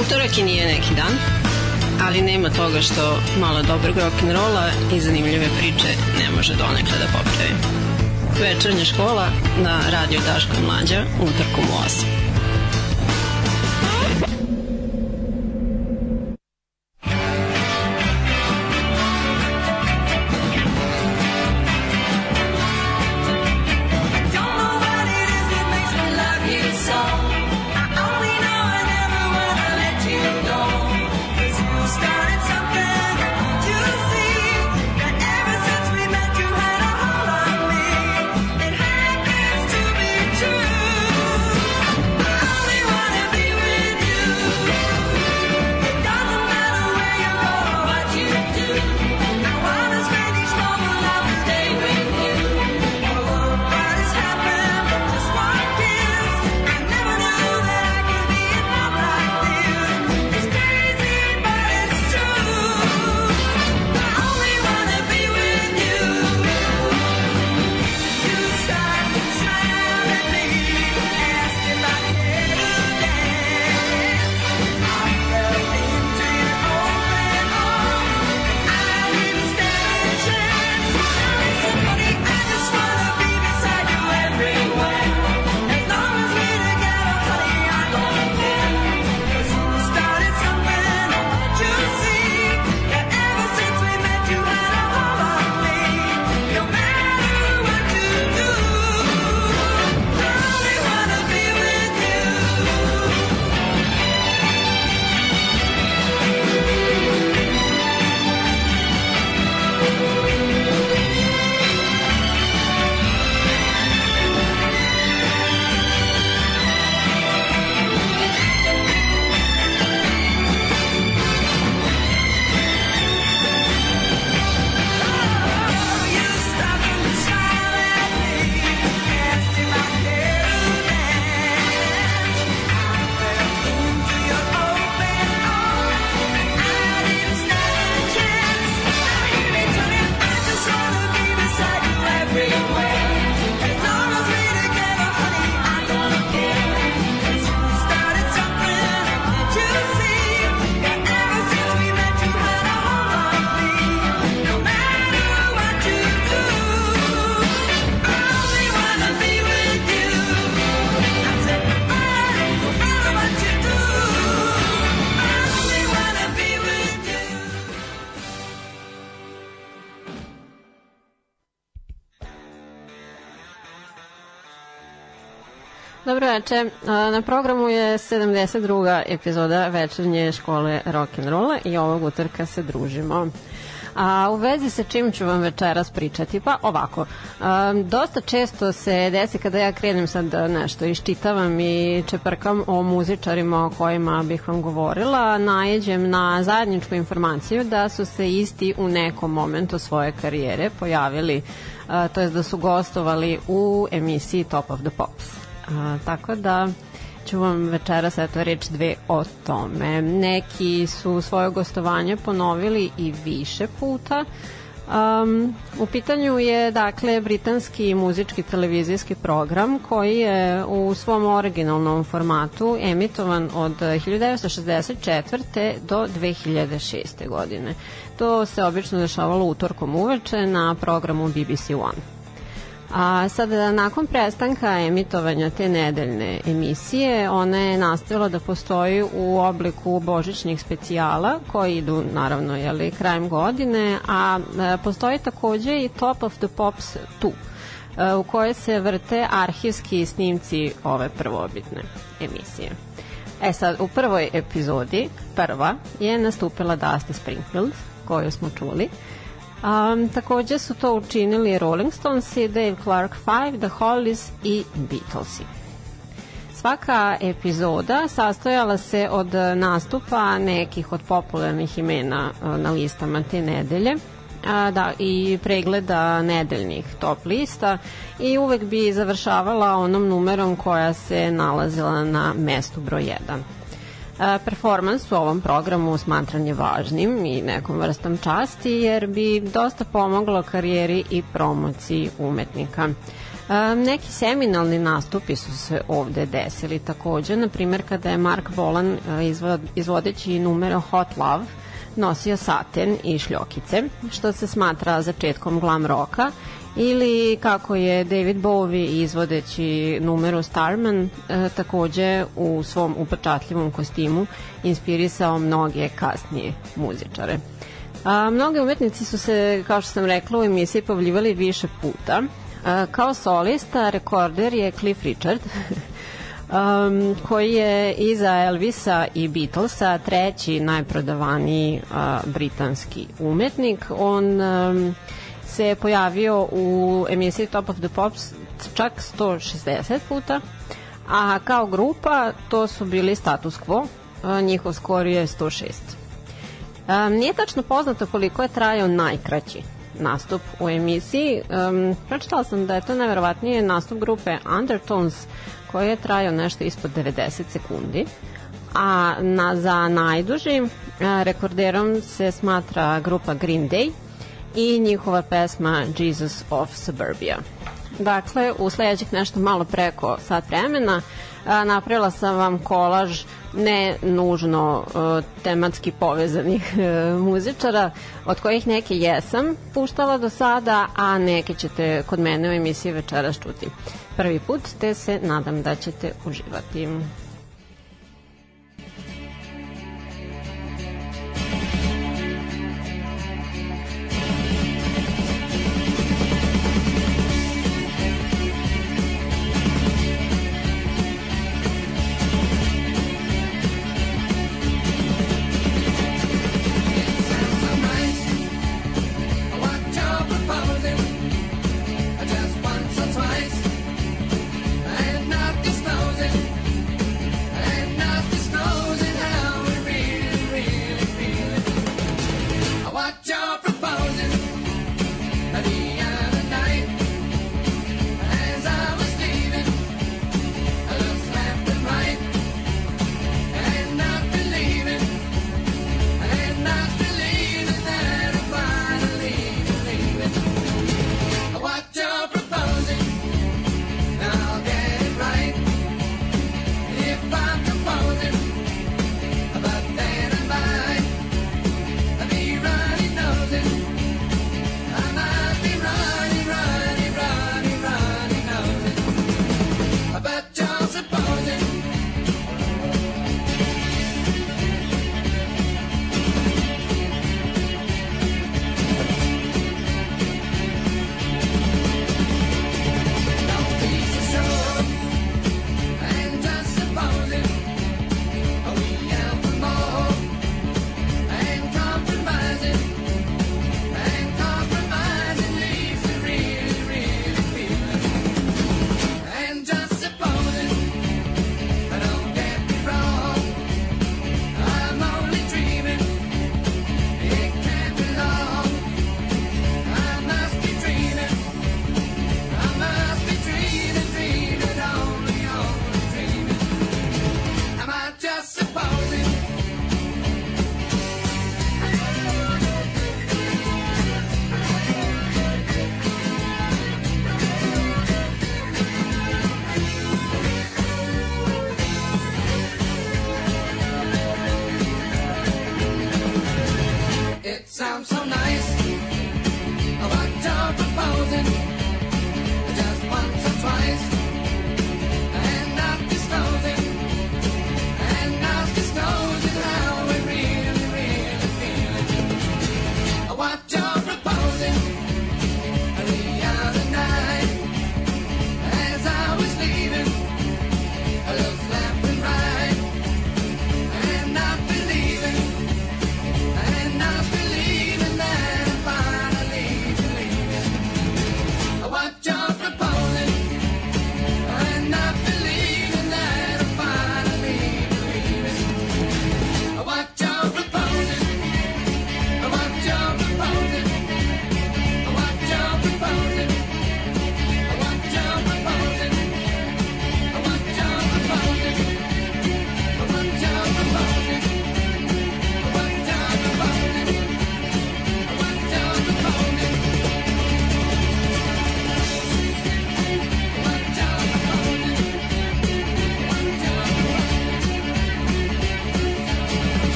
Utorak i nije neki dan, ali nema toga što malo dobrog rock'n'rolla i zanimljive priče ne može donekle da popravi. Večernja škola na Radio Daško Mlađa utorkom u 8. veče. Na programu je 72. epizoda večernje škole rock'n'rolla i ovog utorka se družimo. A u vezi sa čim ću vam večeras pričati? Pa ovako, a, dosta često se desi kada ja krenem sad nešto iščitavam i čeprkam o muzičarima o kojima bih vam govorila, najeđem na zajedničku informaciju da su se isti u nekom momentu svoje karijere pojavili, a, to je da su gostovali u emisiji Top of the Pops. A, tako da ću vam večeras eto reč dve o tome. Neki su svoje gostovanje ponovili i više puta. Um, u pitanju je dakle britanski muzički televizijski program koji je u svom originalnom formatu emitovan od 1964. do 2006. godine. To se obično dešavalo utorkom uveče na programu BBC One. A sada, nakon prestanka emitovanja te nedeljne emisije, ona je nastavila da postoji u obliku božićnih specijala koji idu, naravno, jeli, krajem godine, a e, postoji takođe i Top of the Pops 2 e, u kojoj se vrte arhivski snimci ove prvobitne emisije. E sad, u prvoj epizodi, prva, je nastupila Dusty Springfield, koju smo čuli, Um, takođe su to učinili Rolling Stones Dave Clark 5, The Hollies i Beatlesi. Svaka epizoda sastojala se od nastupa nekih od popularnih imena uh, na listama te nedelje a, da, i pregleda nedeljnih top lista i uvek bi završavala onom numerom koja se nalazila na mestu broj 1. Performans u ovom programu smatran je važnim i nekom vrstom časti jer bi dosta pomoglo karijeri i promociji umetnika. Um, neki seminalni nastupi su se ovde desili takođe, na primjer kada je Mark Bolan izvod, izvodeći numero Hot Love nosio saten i šljokice, što se smatra začetkom glam roka ili kako je David Bowie izvodeći numeru Starman e, takođe u svom upečatljivom kostimu inspirisao mnoge kasnije muzičare. A, mnogi umetnici su se, kao što sam rekla, u emisiji pavljivali više puta. A, kao solista rekorder je Cliff Richard, um, koji je iza Elvisa i Beatlesa treći najprodavaniji uh, britanski umetnik. On um, se pojavio u emisiji Top of the Pops čak 160 puta, a kao grupa to su bili Status Quo, njihov skor je 106. Um, nije tačno poznato koliko je trajao najkraći nastup u emisiji. Um, pročitala sam da je to najverovatnije nastup grupe Undertones koji je trajao nešto ispod 90 sekundi. A na, za najduži rekorderom se smatra grupa Green Day i njihova pesma Jesus of Suburbia. Dakle, u sledećih nešto malo preko sat vremena napravila sam vam kolaž ne nužno tematski povezanih muzičara, od kojih neke jesam puštala do sada, a neke ćete kod mene u emisiji večeras čuti prvi put, te se nadam da ćete uživati.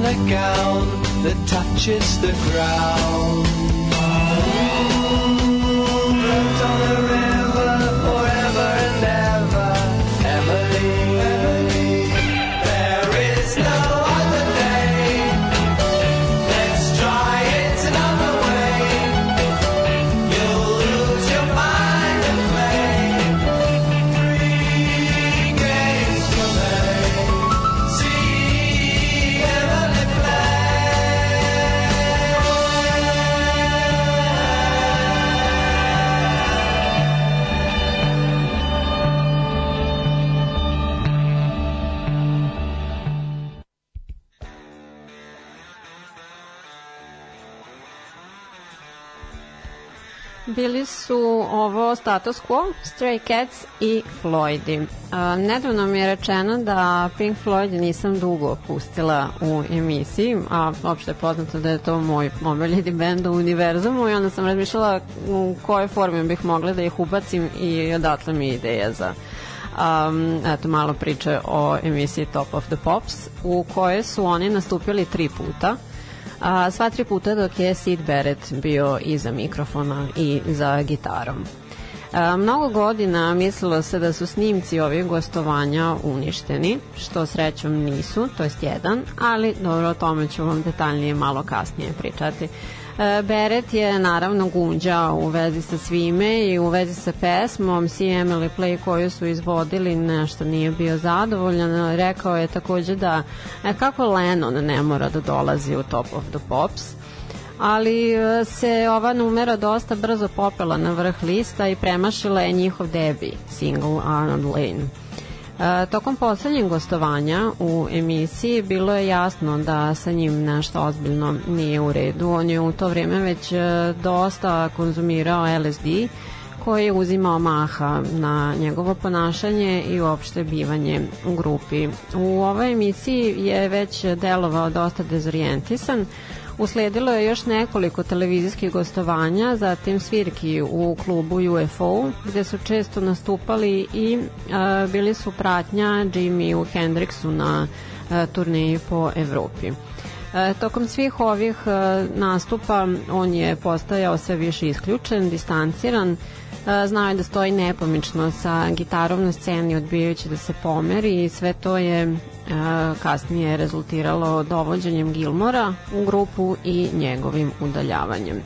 on a gown that touches the ground. Bili su ovo Status Quo, Stray Cats i Floydi. Nedavno mi je rečeno da Pink Floyd nisam dugo pustila u emisiji, a opšte je poznato da je to moj omiljeni band u univerzumu i onda sam razmišljala u kojoj formi bih mogla da ih ubacim i odatle mi ideja za um, eto malo priče o emisiji Top of the Pops u kojoj su oni nastupili tri puta a, sva tri puta dok je Sid Barrett bio iza mikrofona i za gitarom. A, mnogo godina mislilo se da su snimci ovih gostovanja uništeni, što srećom nisu, to jest jedan, ali dobro, o tome ću vam detaljnije malo kasnije pričati. E, Beret je naravno gunđao u vezi sa svime i u vezi sa pesmom See Emily Play koju su izvodili nešto nije bio zadovoljan. Rekao je takođe da e, kako Lennon ne mora da dolazi u Top of the Pops ali e, se ova numera dosta brzo popela na vrh lista i premašila je njihov debi single Arnold Lane. E, tokom poslednjeg gostovanja u emisiji bilo je jasno da sa njim nešto ozbiljno nije u redu. On je u to vreme već e, dosta konzumirao LSD koji je uzimao maha na njegovo ponašanje i uopšte bivanje u grupi. U ovoj emisiji je već delovao dosta dezorijentisan, Usledilo je još nekoliko televizijskih gostovanja, zatim svirki u klubu UFO, gde su često nastupali i a, bili su pratnja Jimi Hendrixu na a, turneji po Evropi. E, tokom svih ovih e, nastupa on je postajao sve više isključen, distanciran, e, znao je da stoji nepomično sa gitarom na sceni odbijajući da se pomeri i sve to je kasnije rezultiralo dovođenjem Gilmora u grupu i njegovim udaljavanjem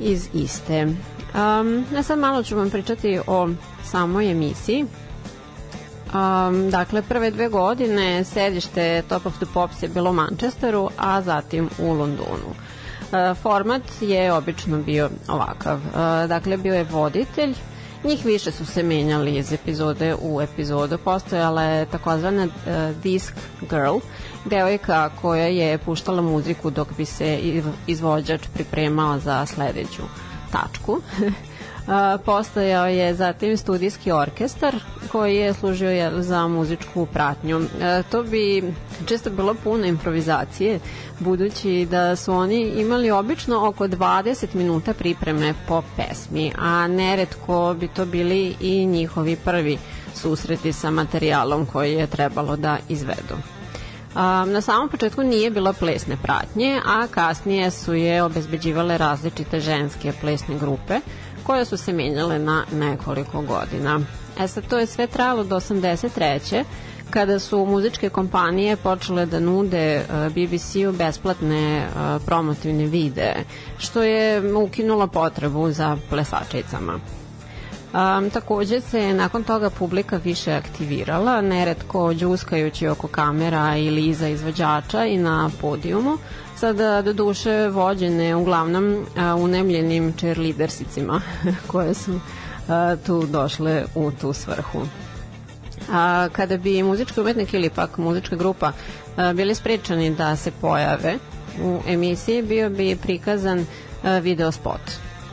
iz iste. Um, ja sad malo ću vam pričati o samoj emisiji. Um, dakle, prve dve godine sedište Top of the Pops je bilo u Manchesteru, a zatim u Londonu. Uh, format je obično bio ovakav. Uh, dakle, bio je voditelj, Njih više su se menjali iz epizode u epizodu. Postojala je takozvana uh, Disc Girl, devojka koja je puštala muziku dok bi se izvođač pripremao za sledeću tačku. postojao je zatim studijski orkestar koji je služio je za muzičku pratnju. To bi često bilo puno improvizacije, budući da su oni imali obično oko 20 minuta pripreme po pesmi, a neretko bi to bili i njihovi prvi susreti sa materijalom koji je trebalo da izvedu. Na samom početku nije bilo plesne pratnje, a kasnije su je obezbeđivale različite ženske plesne grupe, koje su se menjale na nekoliko godina. E sad, to je sve trajalo do 83 kada su muzičke kompanije počele da nude e, BBC-u besplatne e, promotivne videe, što je ukinulo potrebu za plesačicama. Um, takođe se nakon toga publika više aktivirala, neretko džuskajući oko kamera ili iza izvođača i na podijumu, sada do duše vođene uglavnom a, unemljenim cheerleadersicima koje su a, tu došle u tu svrhu. A, kada bi muzički umetnik ili pak muzička grupa a, bili sprečani da se pojave u emisiji, bio bi prikazan a, video spot.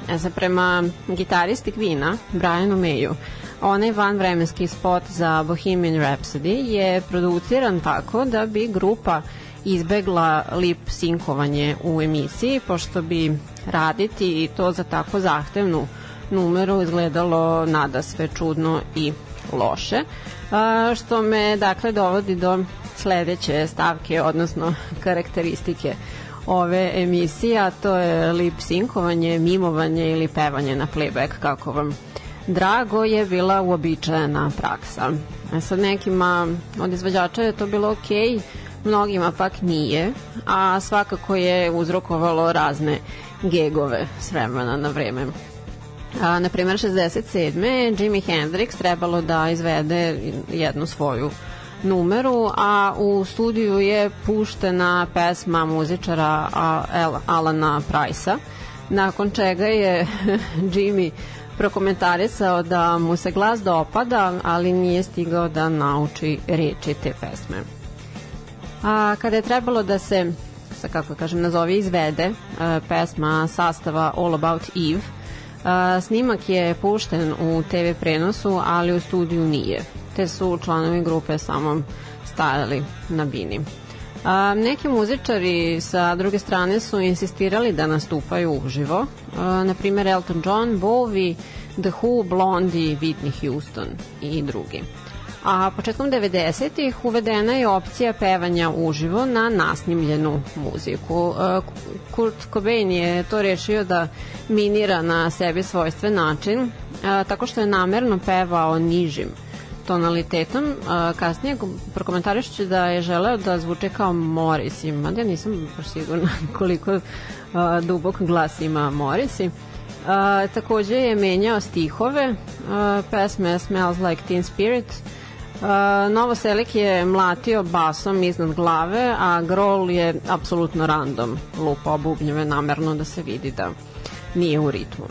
E sad, prema gitaristi Queen-a, Brianu Mayu, onaj vanvremenski spot za Bohemian Rhapsody je produciran tako da bi grupa izbegla lip sinkovanje u emisiji, pošto bi raditi i to za tako zahtevnu numeru izgledalo nada sve čudno i loše, što me dakle dovodi do sledeće stavke, odnosno karakteristike ove emisije, a to je lip sinkovanje, mimovanje ili pevanje na playback, kako vam drago je bila uobičajena praksa. E sad nekima od izvođača je to bilo okej, okay, mnogima pak nije, a svakako je uzrokovalo razne gegove s vremena na vreme. A, na primjer, 67. Jimi Hendrix trebalo da izvede jednu svoju numeru, a u studiju je puštena pesma muzičara Alana Price-a, nakon čega je Jimmy prokomentarisao da mu se glas dopada, ali nije stigao da nauči reči te pesme. A kada je trebalo da se, sa kako kažem, nazove izvede a, pesma sastava All About Eve, A, snimak je pušten u TV prenosu, ali u studiju nije, te su članovi grupe samo stajali na bini. A, neki muzičari sa druge strane su insistirali da nastupaju uživo, a, na primjer Elton John, Bowie, The Who, Blondie, Whitney Houston i drugi. A početkom 90-ih uvedena je opcija pevanja uživo na nasnimljenu muziku. Kurt Cobain je to rešio da minira na sebi svojstven način, tako što je namerno pevao nižim tonalitetom. Kasnije prokomentarišće da je želeo da zvuče kao Morrissey, mada ja nisam baš sigurna koliko dubok glas ima Morrissey. A, takođe je menjao stihove pesme Smells Like Teen Spirit Novo Selik je mlatio basom iznad glave, a Grol je apsolutno random lupao bubnjeve namerno da se vidi da nije u ritmu.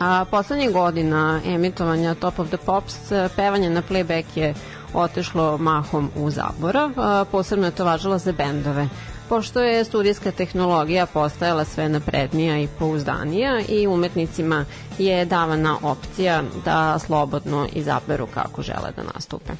A poslednjih godina emitovanja Top of the Pops pevanje na playback je otešlo mahom u zabora, posebno je to važilo za bendove. Pošto je studijska tehnologija postajala sve naprednija i pouzdanija i umetnicima je davana opcija da slobodno izaberu kako žele da nastupe.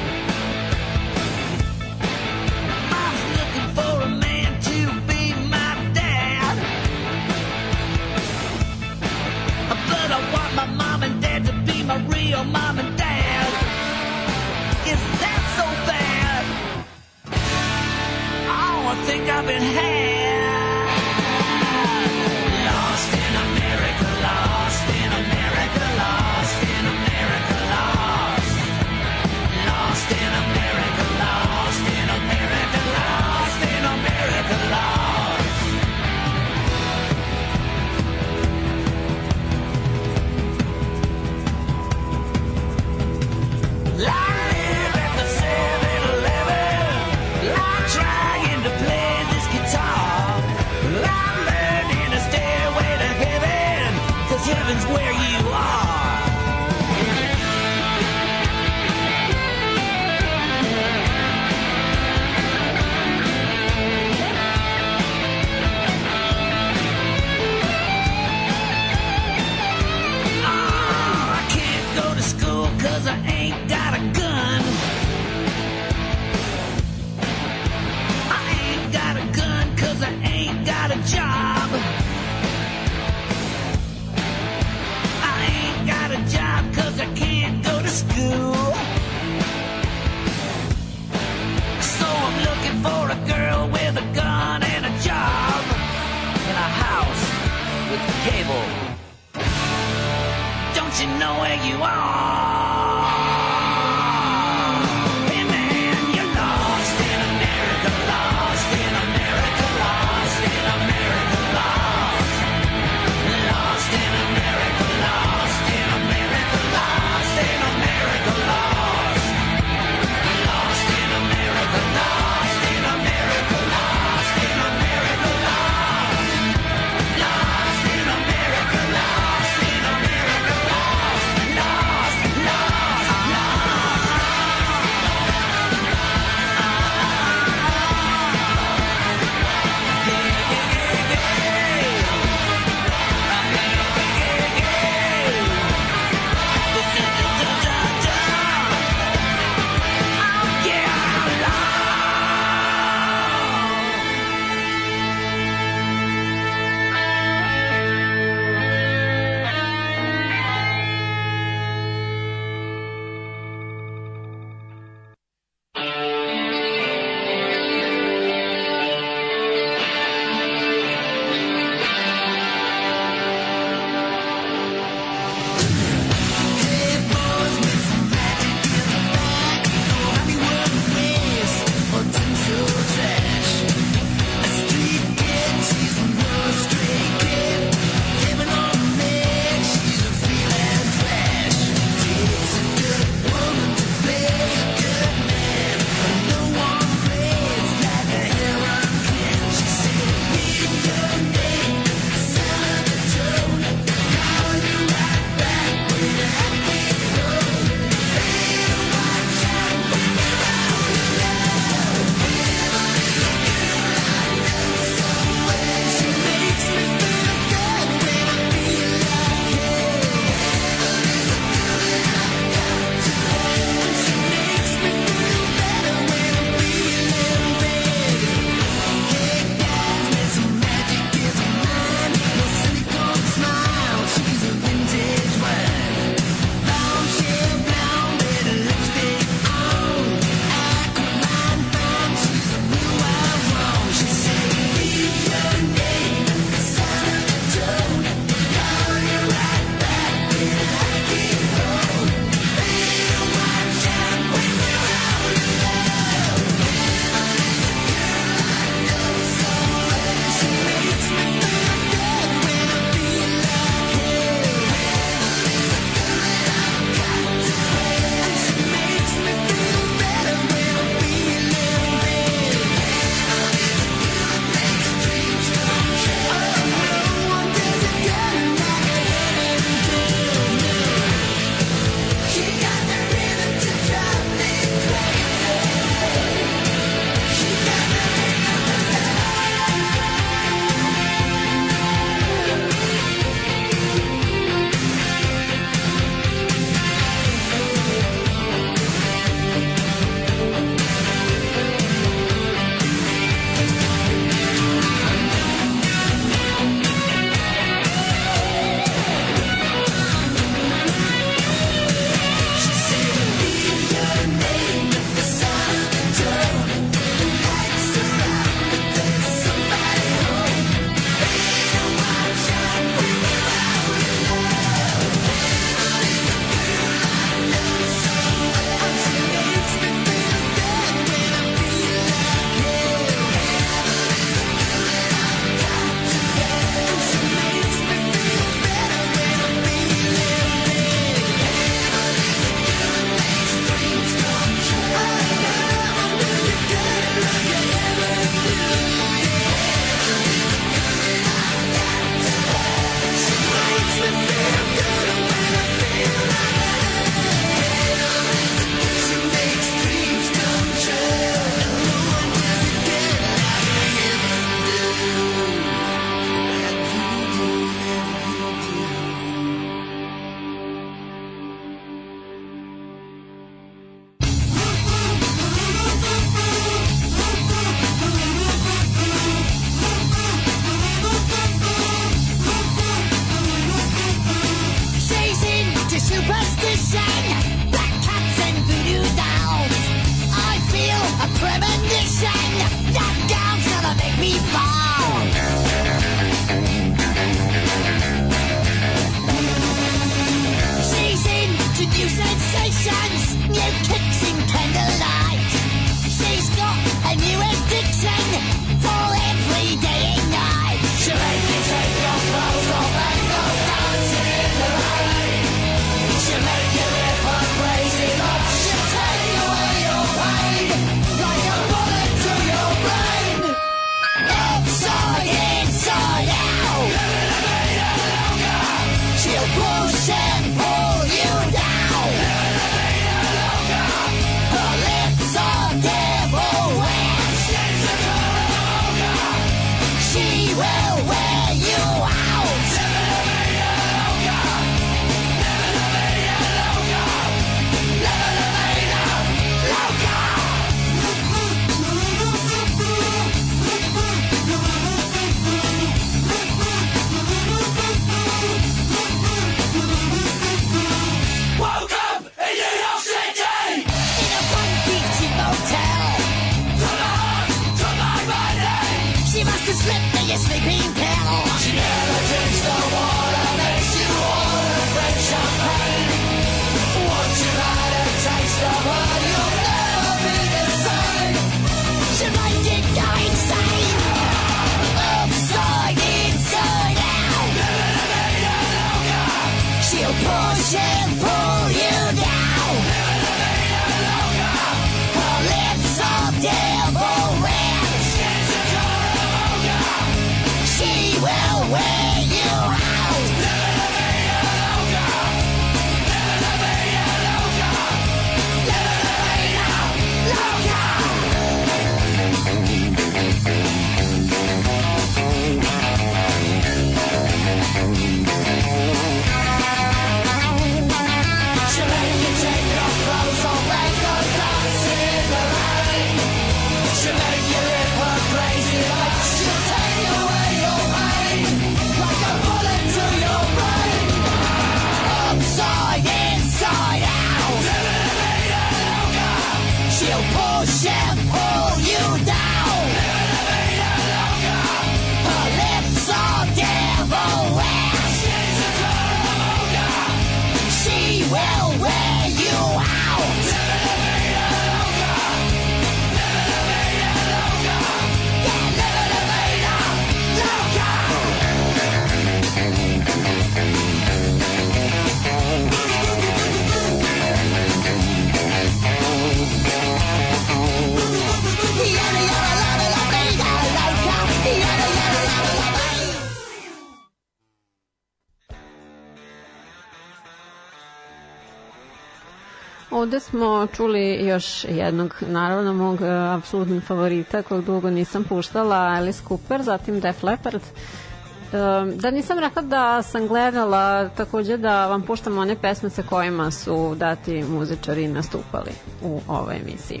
Ovde smo čuli još jednog, naravno, mog uh, apsolutnog favorita, kog dugo nisam puštala, Alice Cooper, zatim Def Leppard. Um, da nisam rekla da sam gledala takođe da vam puštam one pesme sa kojima su dati muzičari nastupali u ovoj emisiji.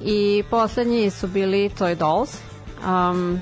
I poslednji su bili Toy Dolls, Um,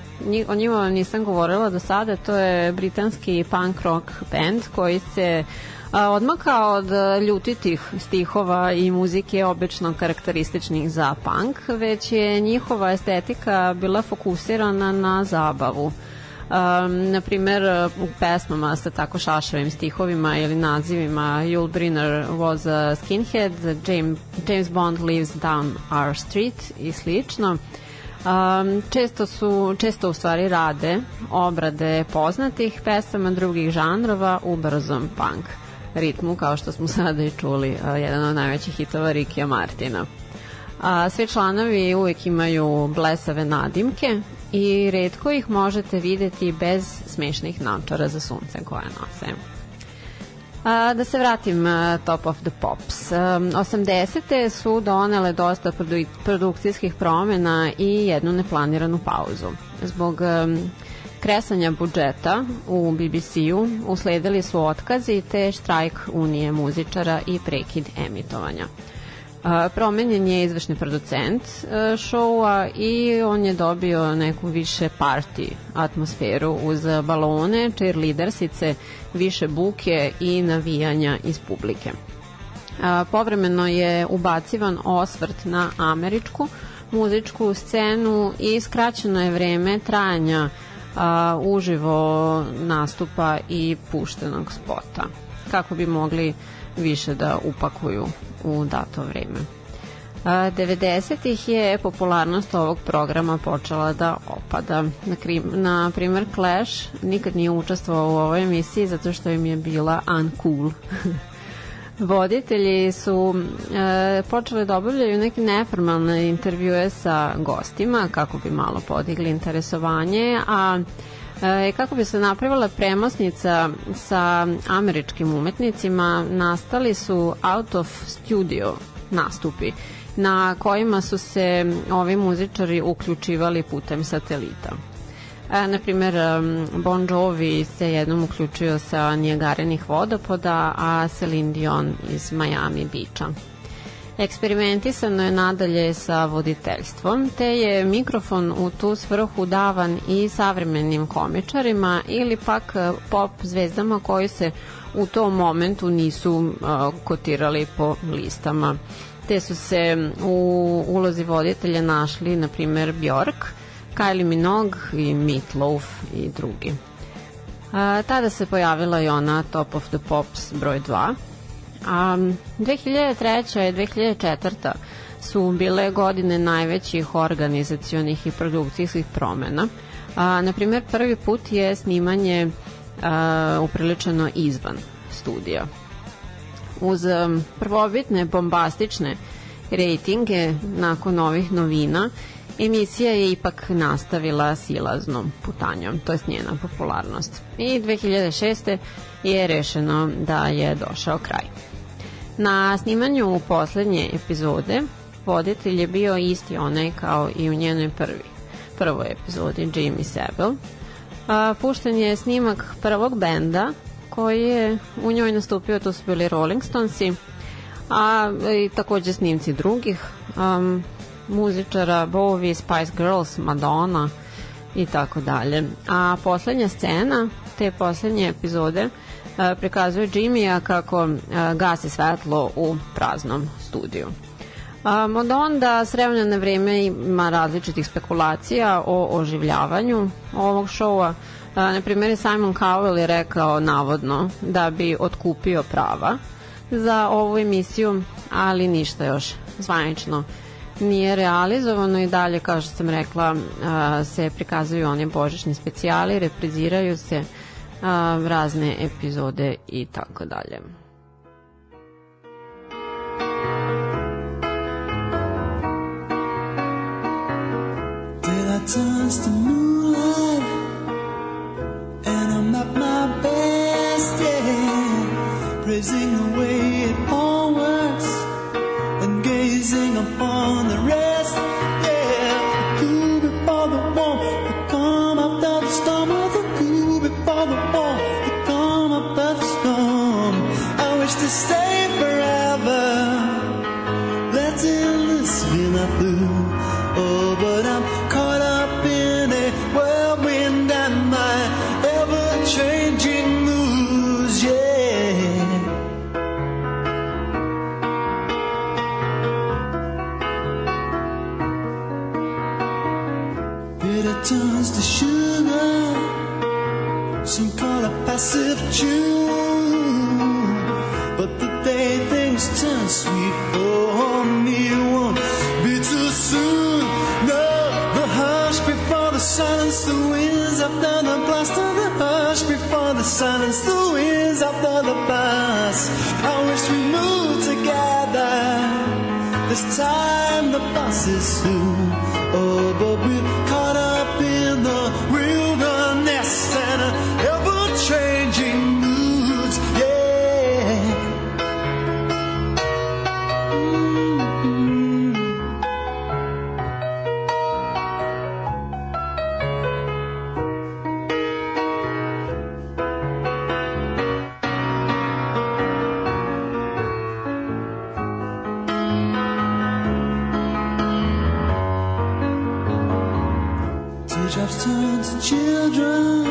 o njima nisam govorila do sada, to je britanski punk rock band koji se a, odmakao od a, ljutitih stihova i muzike obično karakterističnih za punk, već je njihova estetika bila fokusirana na zabavu. Um, na primer, u pesmama sa tako šašavim stihovima ili nazivima Yul Brynner was a skinhead, James, James Bond lives down our street i slično. Um, često su, često u stvari rade obrade poznatih pesama drugih žanrova u brzom punk ritmu, kao što smo sada i čuli, jedan od najvećih hitova Rikija Martina. A, svi članovi uvek imaju blesave nadimke i redko ih možete videti bez smešnih naočara za sunce koje nose. A, da se vratim a, Top of the Pops. Um, 80. su donele dosta produ produkcijskih promena i jednu neplaniranu pauzu. Zbog um, kresanja budžeta u BBC-u usledili su otkazi te štrajk Unije muzičara i prekid emitovanja. Promenjen je izvršni producent a, šoua i on je dobio neku više party atmosferu uz balone, cheerleadersice, više buke i navijanja iz publike. Povremeno je ubacivan osvrt na američku muzičku scenu i skraćeno je vreme trajanja a, uživo nastupa i puštenog spota kako bi mogli više da upakuju u dato vreme. 90-ih je popularnost ovog programa počela da opada. Na, krim, na primer Clash nikad nije učestvovao u ovoj emisiji zato što im je bila uncool. Voditelji su e, počeli da obavljaju neke neformalne intervjue sa gostima kako bi malo podigli interesovanje, a E, kako bi se napravila premosnica sa američkim umetnicima, nastali su out of studio nastupi na kojima su se ovi muzičari uključivali putem satelita. E, na primer, Bon Jovi se jednom uključio sa Nijagarenih vodopoda, a Celine Dion iz Miami Beacha. Eksperimentisano je nadalje sa voditeljstvom, te je mikrofon u tu svrhu davan i savremenim komičarima ili pak e, pop zvezdama koji se u tom momentu nisu uh, kotirali po listama. Te su se u ulozi voditelja našli, na primer, Bjork, Kylie Minogue i Meatloaf i drugi. A, tada se pojavila i ona Top of the Pops broj 2. A 2003. i 2004. su bile godine najvećih organizacionih i produkcijskih promena. A, na primjer, prvi put je snimanje a, upriličeno izvan studija. Uz prvobitne bombastične rejtinge nakon ovih novina, emisija je ipak nastavila silaznom putanjom, to je njena popularnost. I 2006. je rešeno da je došao kraj. Na snimanju poslednje epizode voditelj je bio isti onaj kao i u njenoj prvi, prvoj epizodi, Jimmy Savile. A, pušten je snimak prvog benda koji je u njoj nastupio, to su bili Rolling Stonesi, a i takođe snimci drugih um, muzičara, Bowie, Spice Girls, Madonna i tako dalje. A poslednja scena te poslednje epizode uh, prikazuje Jimmya kako uh, gasi svetlo u praznom studiju. Od onda s na vreme ima različitih spekulacija o oživljavanju ovog šoua. Uh, na primjer, Simon Cowell je rekao navodno da bi otkupio prava za ovu emisiju, ali ništa još zvanično nije realizovano i dalje, kao što sam rekla, se prikazuju one božićni specijali, repriziraju se razne epizode i tako dalje. Till I turns to moonlight Teardrops turn to children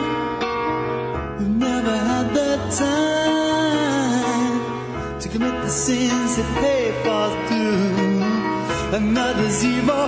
who've never had the time to commit the sins that they fall through. Another's evil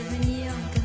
devenir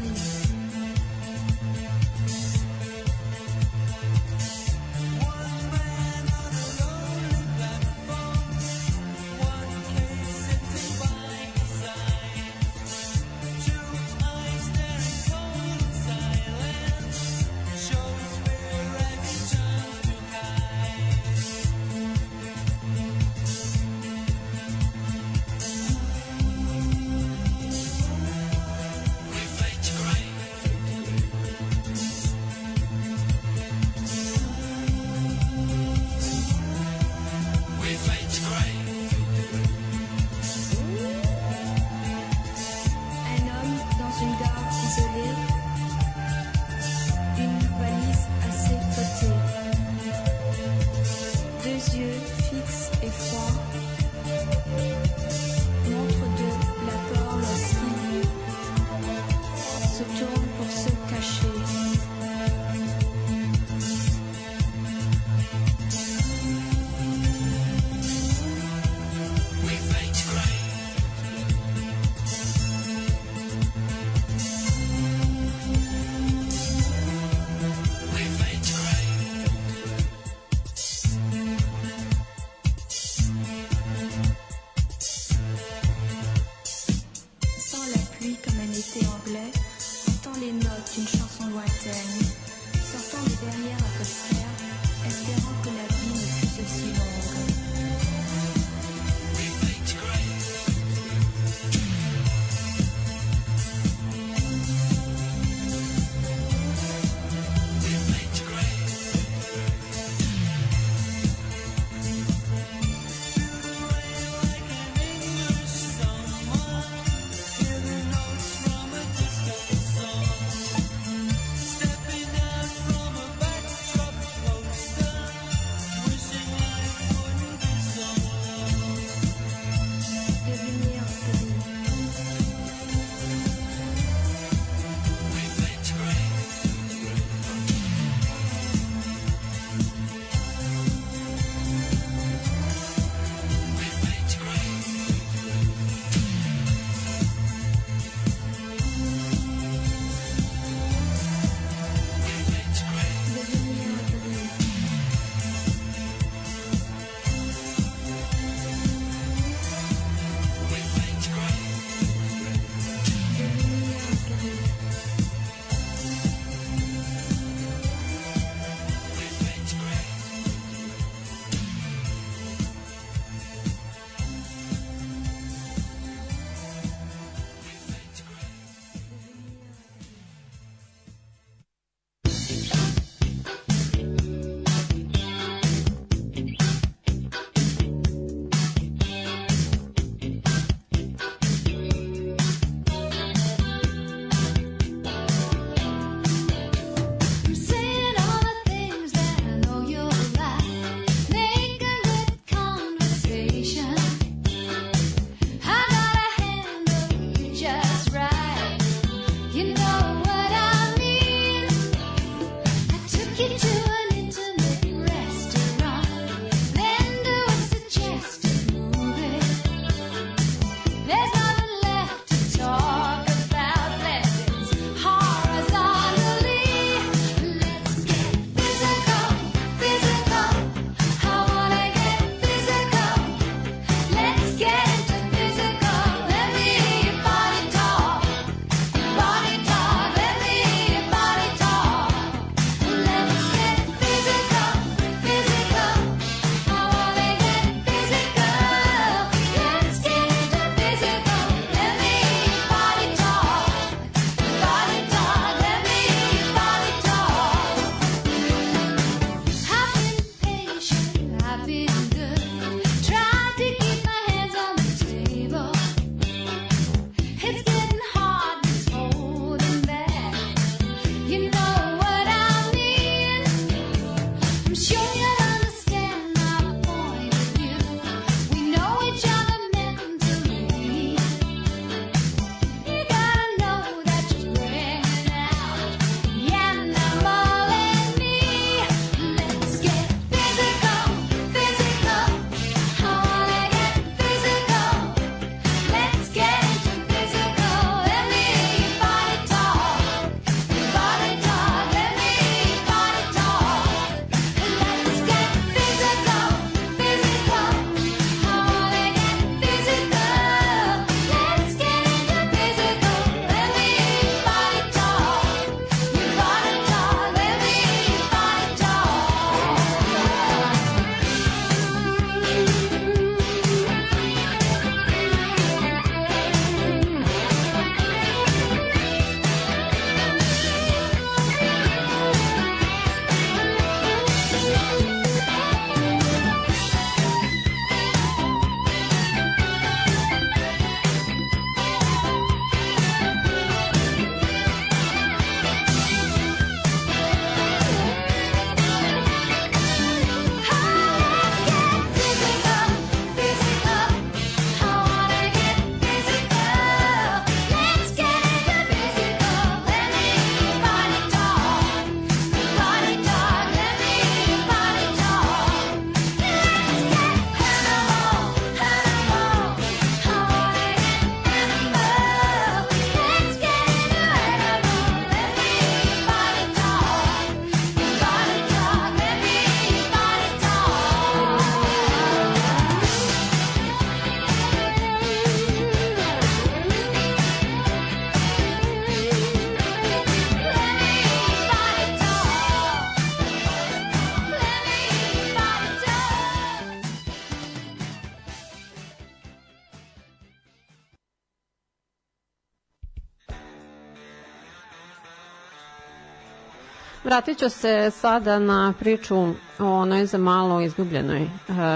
Vratit ću se sada na priču o onoj za malo izgubljenoj e,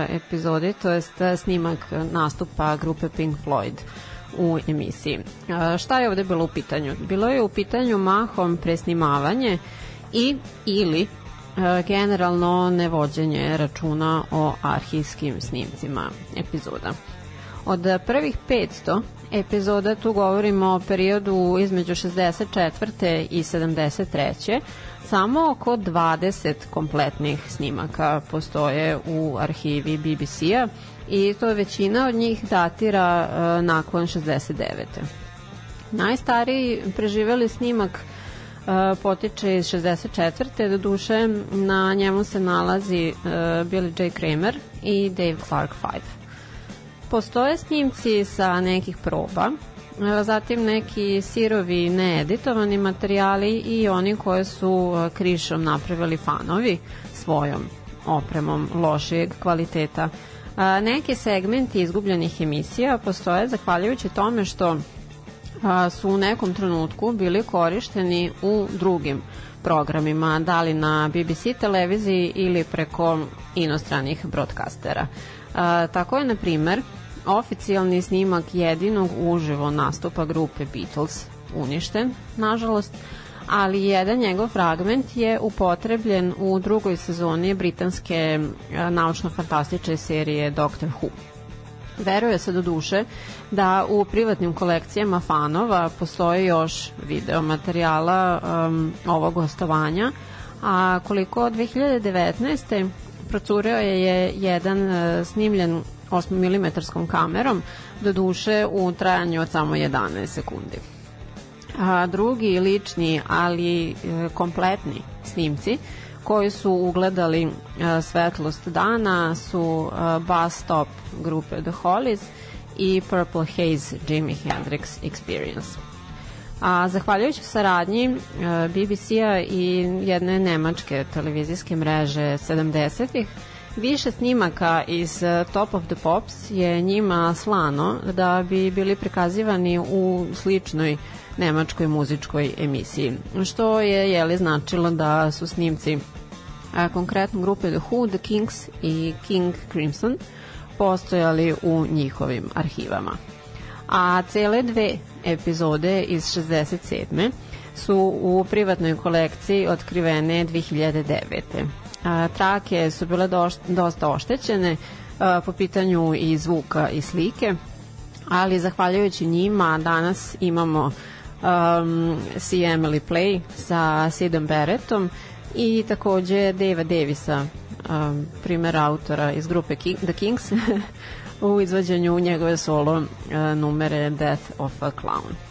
epizodi, to jest e, snimak nastupa grupe Pink Floyd u emisiji. E, šta je ovde bilo u pitanju? Bilo je u pitanju mahom presnimavanje i ili generalno nevođenje računa o arhivskim snimcima epizoda. Od prvih 500 epizoda tu govorimo o periodu između 64. i 73. Samo oko 20 kompletnih snimaka postoje u arhivi BBC-a i to većina od njih datira e, nakon 69. Najstariji preživeli snimak e, potiče iz 64. Do duše na njemu se nalazi e, Billy J. Kramer i Dave Clark 5. Postoje snimci sa nekih proba, zatim neki sirovi needitovani materijali i oni koje su e, krišom napravili fanovi svojom opremom lošijeg kvaliteta. Neki segmenti izgubljenih emisija postoje zahvaljujući tome što su u nekom trenutku bili korišteni u drugim programima, da li na BBC televiziji ili preko inostranih broadcastera. Tako je, na primer, oficijalni snimak jedinog uživo nastupa grupe Beatles uništen, nažalost, ali jedan njegov fragment je upotrebljen u drugoj sezoni britanske a, naučno-fantastične serije Doctor Who. Veruje se do duše da u privatnim kolekcijama fanova postoji još video materijala um, ovog gostovanja, a koliko od 2019. procurio je, je jedan uh, snimljen 8 mm kamerom, do duše u trajanju od samo 11 sekundi. A drugi lični, ali e, kompletni snimci koji su ugledali e, svetlost dana su e, Bus Stop grupe The Hollies i Purple Haze Jimi Hendrix Experience. A zahvaljujući saradnji BBC-a i jedne nemačke televizijske mreže 70-ih, Više snimaka iz e, Top of the Pops je njima slano da bi bili prikazivani u sličnoj nemačkoj muzičkoj emisiji, što je jeli značilo da su snimci a, konkretno grupe The Who, The Kings i King Crimson postojali u njihovim arhivama. A cele dve epizode iz 67. su u privatnoj kolekciji otkrivene 2009. Trake su bile dosta oštećene po pitanju i zvuka i slike, ali zahvaljujući njima danas imamo um, See Emily Play sa Sidom Barrettom i takođe Dava Davisa, um, primer autora iz grupe King, The Kings, u izvođenju njegove solo uh, numere Death of a Clown.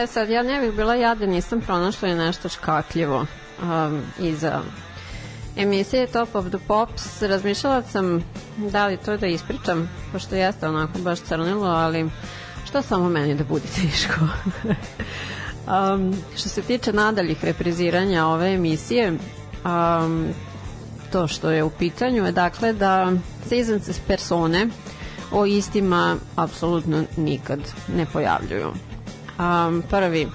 E sad, ja ne bih bila jada, nisam pronašla je nešto škakljivo um, iza emisije Top of the Pops. Razmišljala sam da li to da ispričam, pošto jeste onako baš crnilo, ali što samo meni da bude teško. um, što se tiče nadaljih repriziranja ove emisije, um, to što je u pitanju je dakle da seasons persone o istima apsolutno nikad ne pojavljuju um, prvi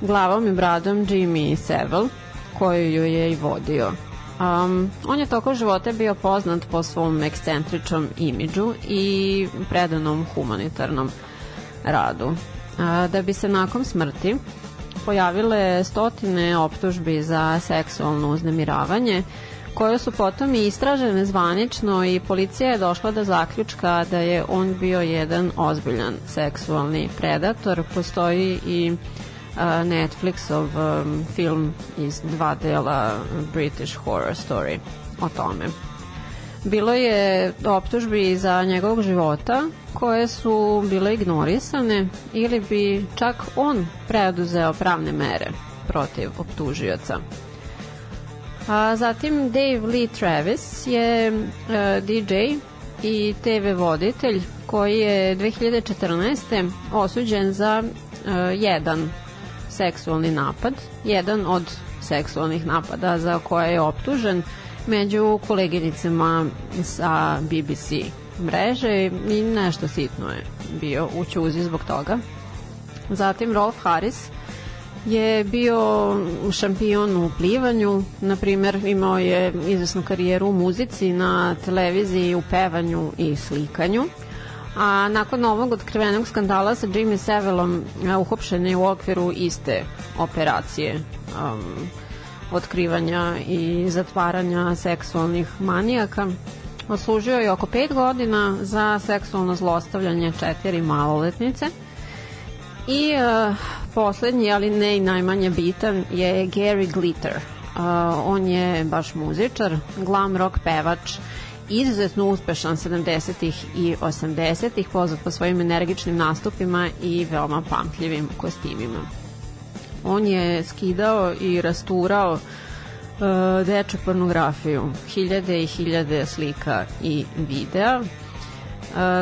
glavom i bradom Jimmy Savile koju ju je i vodio. Um, on je toko života bio poznat po svom ekscentričnom imidžu i predanom humanitarnom radu. A, da bi se nakon smrti pojavile stotine optužbi za seksualno uznemiravanje koje su potom i istražene zvanično i policija je došla do zaključka da je on bio jedan ozbiljan seksualni predator. Postoji i Netflixov um, film iz dva dela British Horror Story o tome. Bilo je optužbi za njegovog života koje su bile ignorisane ili bi čak on preoduzeo pravne mere protiv optužioca. A zatim Dave Lee Travis je uh, DJ i TV voditelj koji je 2014. osuđen za uh, jedan seksualni napad, jedan od seksualnih napada za koje je optužen među koleginicama sa BBC mreže i nešto sitno je bio u ćuzi zbog toga. Zatim Rolf Harris je bio šampion u plivanju, na primjer imao je izvesnu karijeru u muzici, na televiziji, u pevanju i slikanju. A nakon ovog otkrivenog skandala sa Jimmy Savileom uhopšen je u okviru iste operacije um, otkrivanja i zatvaranja seksualnih manijaka. Oslužio je oko pet godina za seksualno zlostavljanje četiri maloletnice – I uh, poslednji, ali ne i najmanje bitan, je Gary Glitter. Uh, on je baš muzičar, glam rock pevač, izuzetno uspešan 70-ih i 80-ih, poznat po svojim energičnim nastupima i veoma pamtljivim kostimima. On je skidao i rasturao uh, deču pornografiju, hiljade i hiljade slika i videa, E,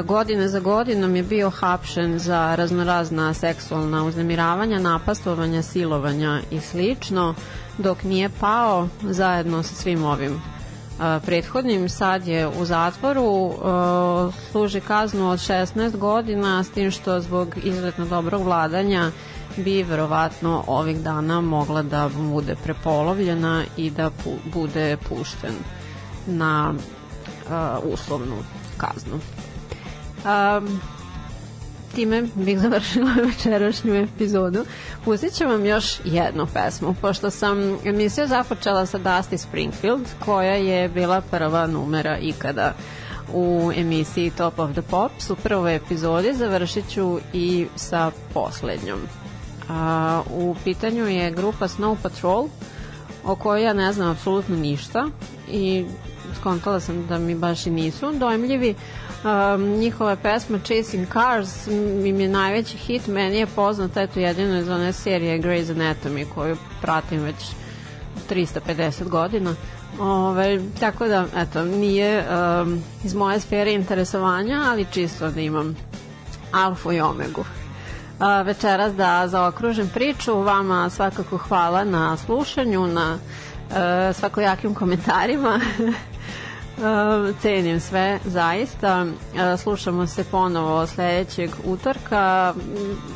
godine za godinom je bio hapšen za raznorazna seksualna uznemiravanja, napastovanja, silovanja i slično, dok nije pao zajedno sa svim ovim e, prethodnim. Sad je u zatvoru, e, služi kaznu od 16 godina, s tim što zbog izuzetno dobrog vladanja bi verovatno ovih dana mogla da bude prepolovljena i da pu bude pušten na uh, uslovnu kaznu. Um, time bih završila večerašnju epizodu. Pustit ću vam još jednu pesmu, pošto sam emisiju započela sa Dusty Springfield, koja je bila prva numera ikada u emisiji Top of the Pops. U prvoj epizodi završit ću i sa poslednjom. A, u pitanju je grupa Snow Patrol, o kojoj ja ne znam apsolutno ništa i skontala sam da mi baš i nisu dojmljivi, um, njihova pesma Chasing Cars im je najveći hit, meni je poznat eto jedino iz one serije Grey's Anatomy koju pratim već 350 godina Ove, tako da, eto, nije um, iz moje sfere interesovanja, ali čisto da imam alfu i omegu. A, večeras da zaokružim priču, vama svakako hvala na slušanju, na e, svakojakim komentarima. E, cenim sve, zaista. E, slušamo se ponovo sledećeg utorka.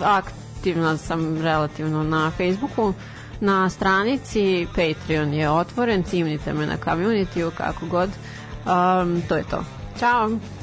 Aktivna sam relativno na Facebooku na stranici Patreon je otvoren, cimnite me na community kako god. Um, to je to. Ćao!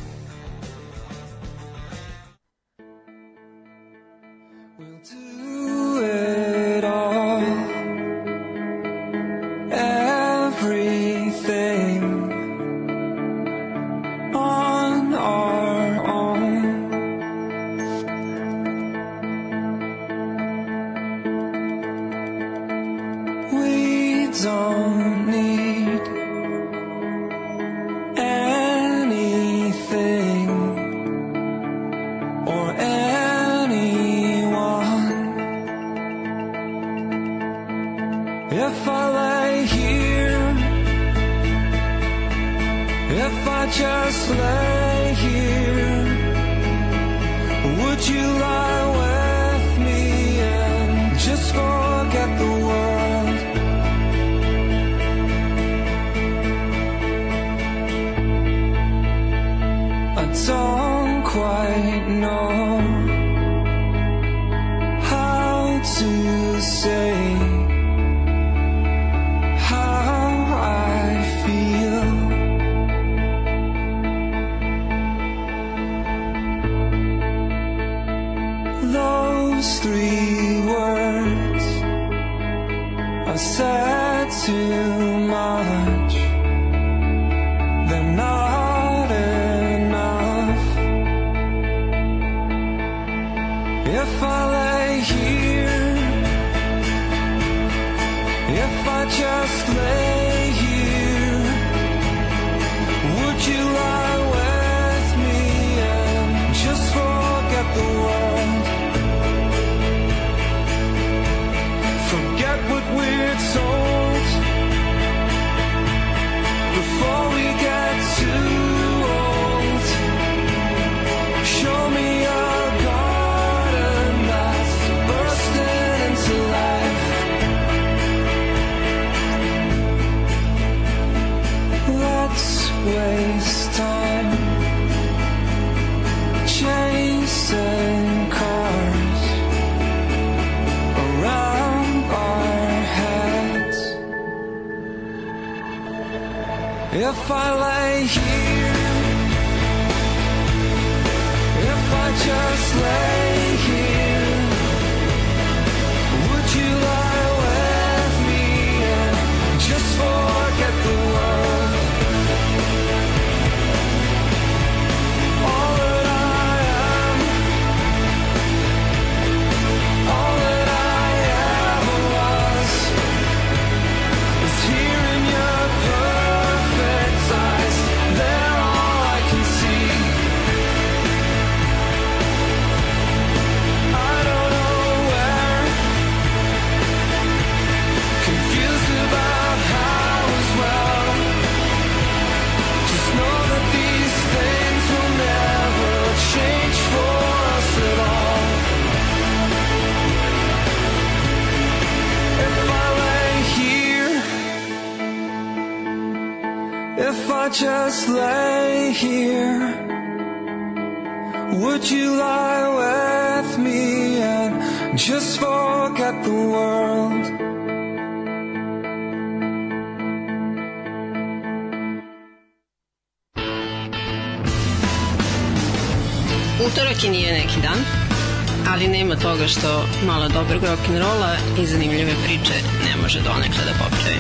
Toga što malo dobrog rock'n'rolla i zanimljive priče ne može donekle da popravi.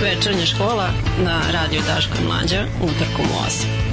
Večernja škola na radio Daško i Mlađa utorkom u 8.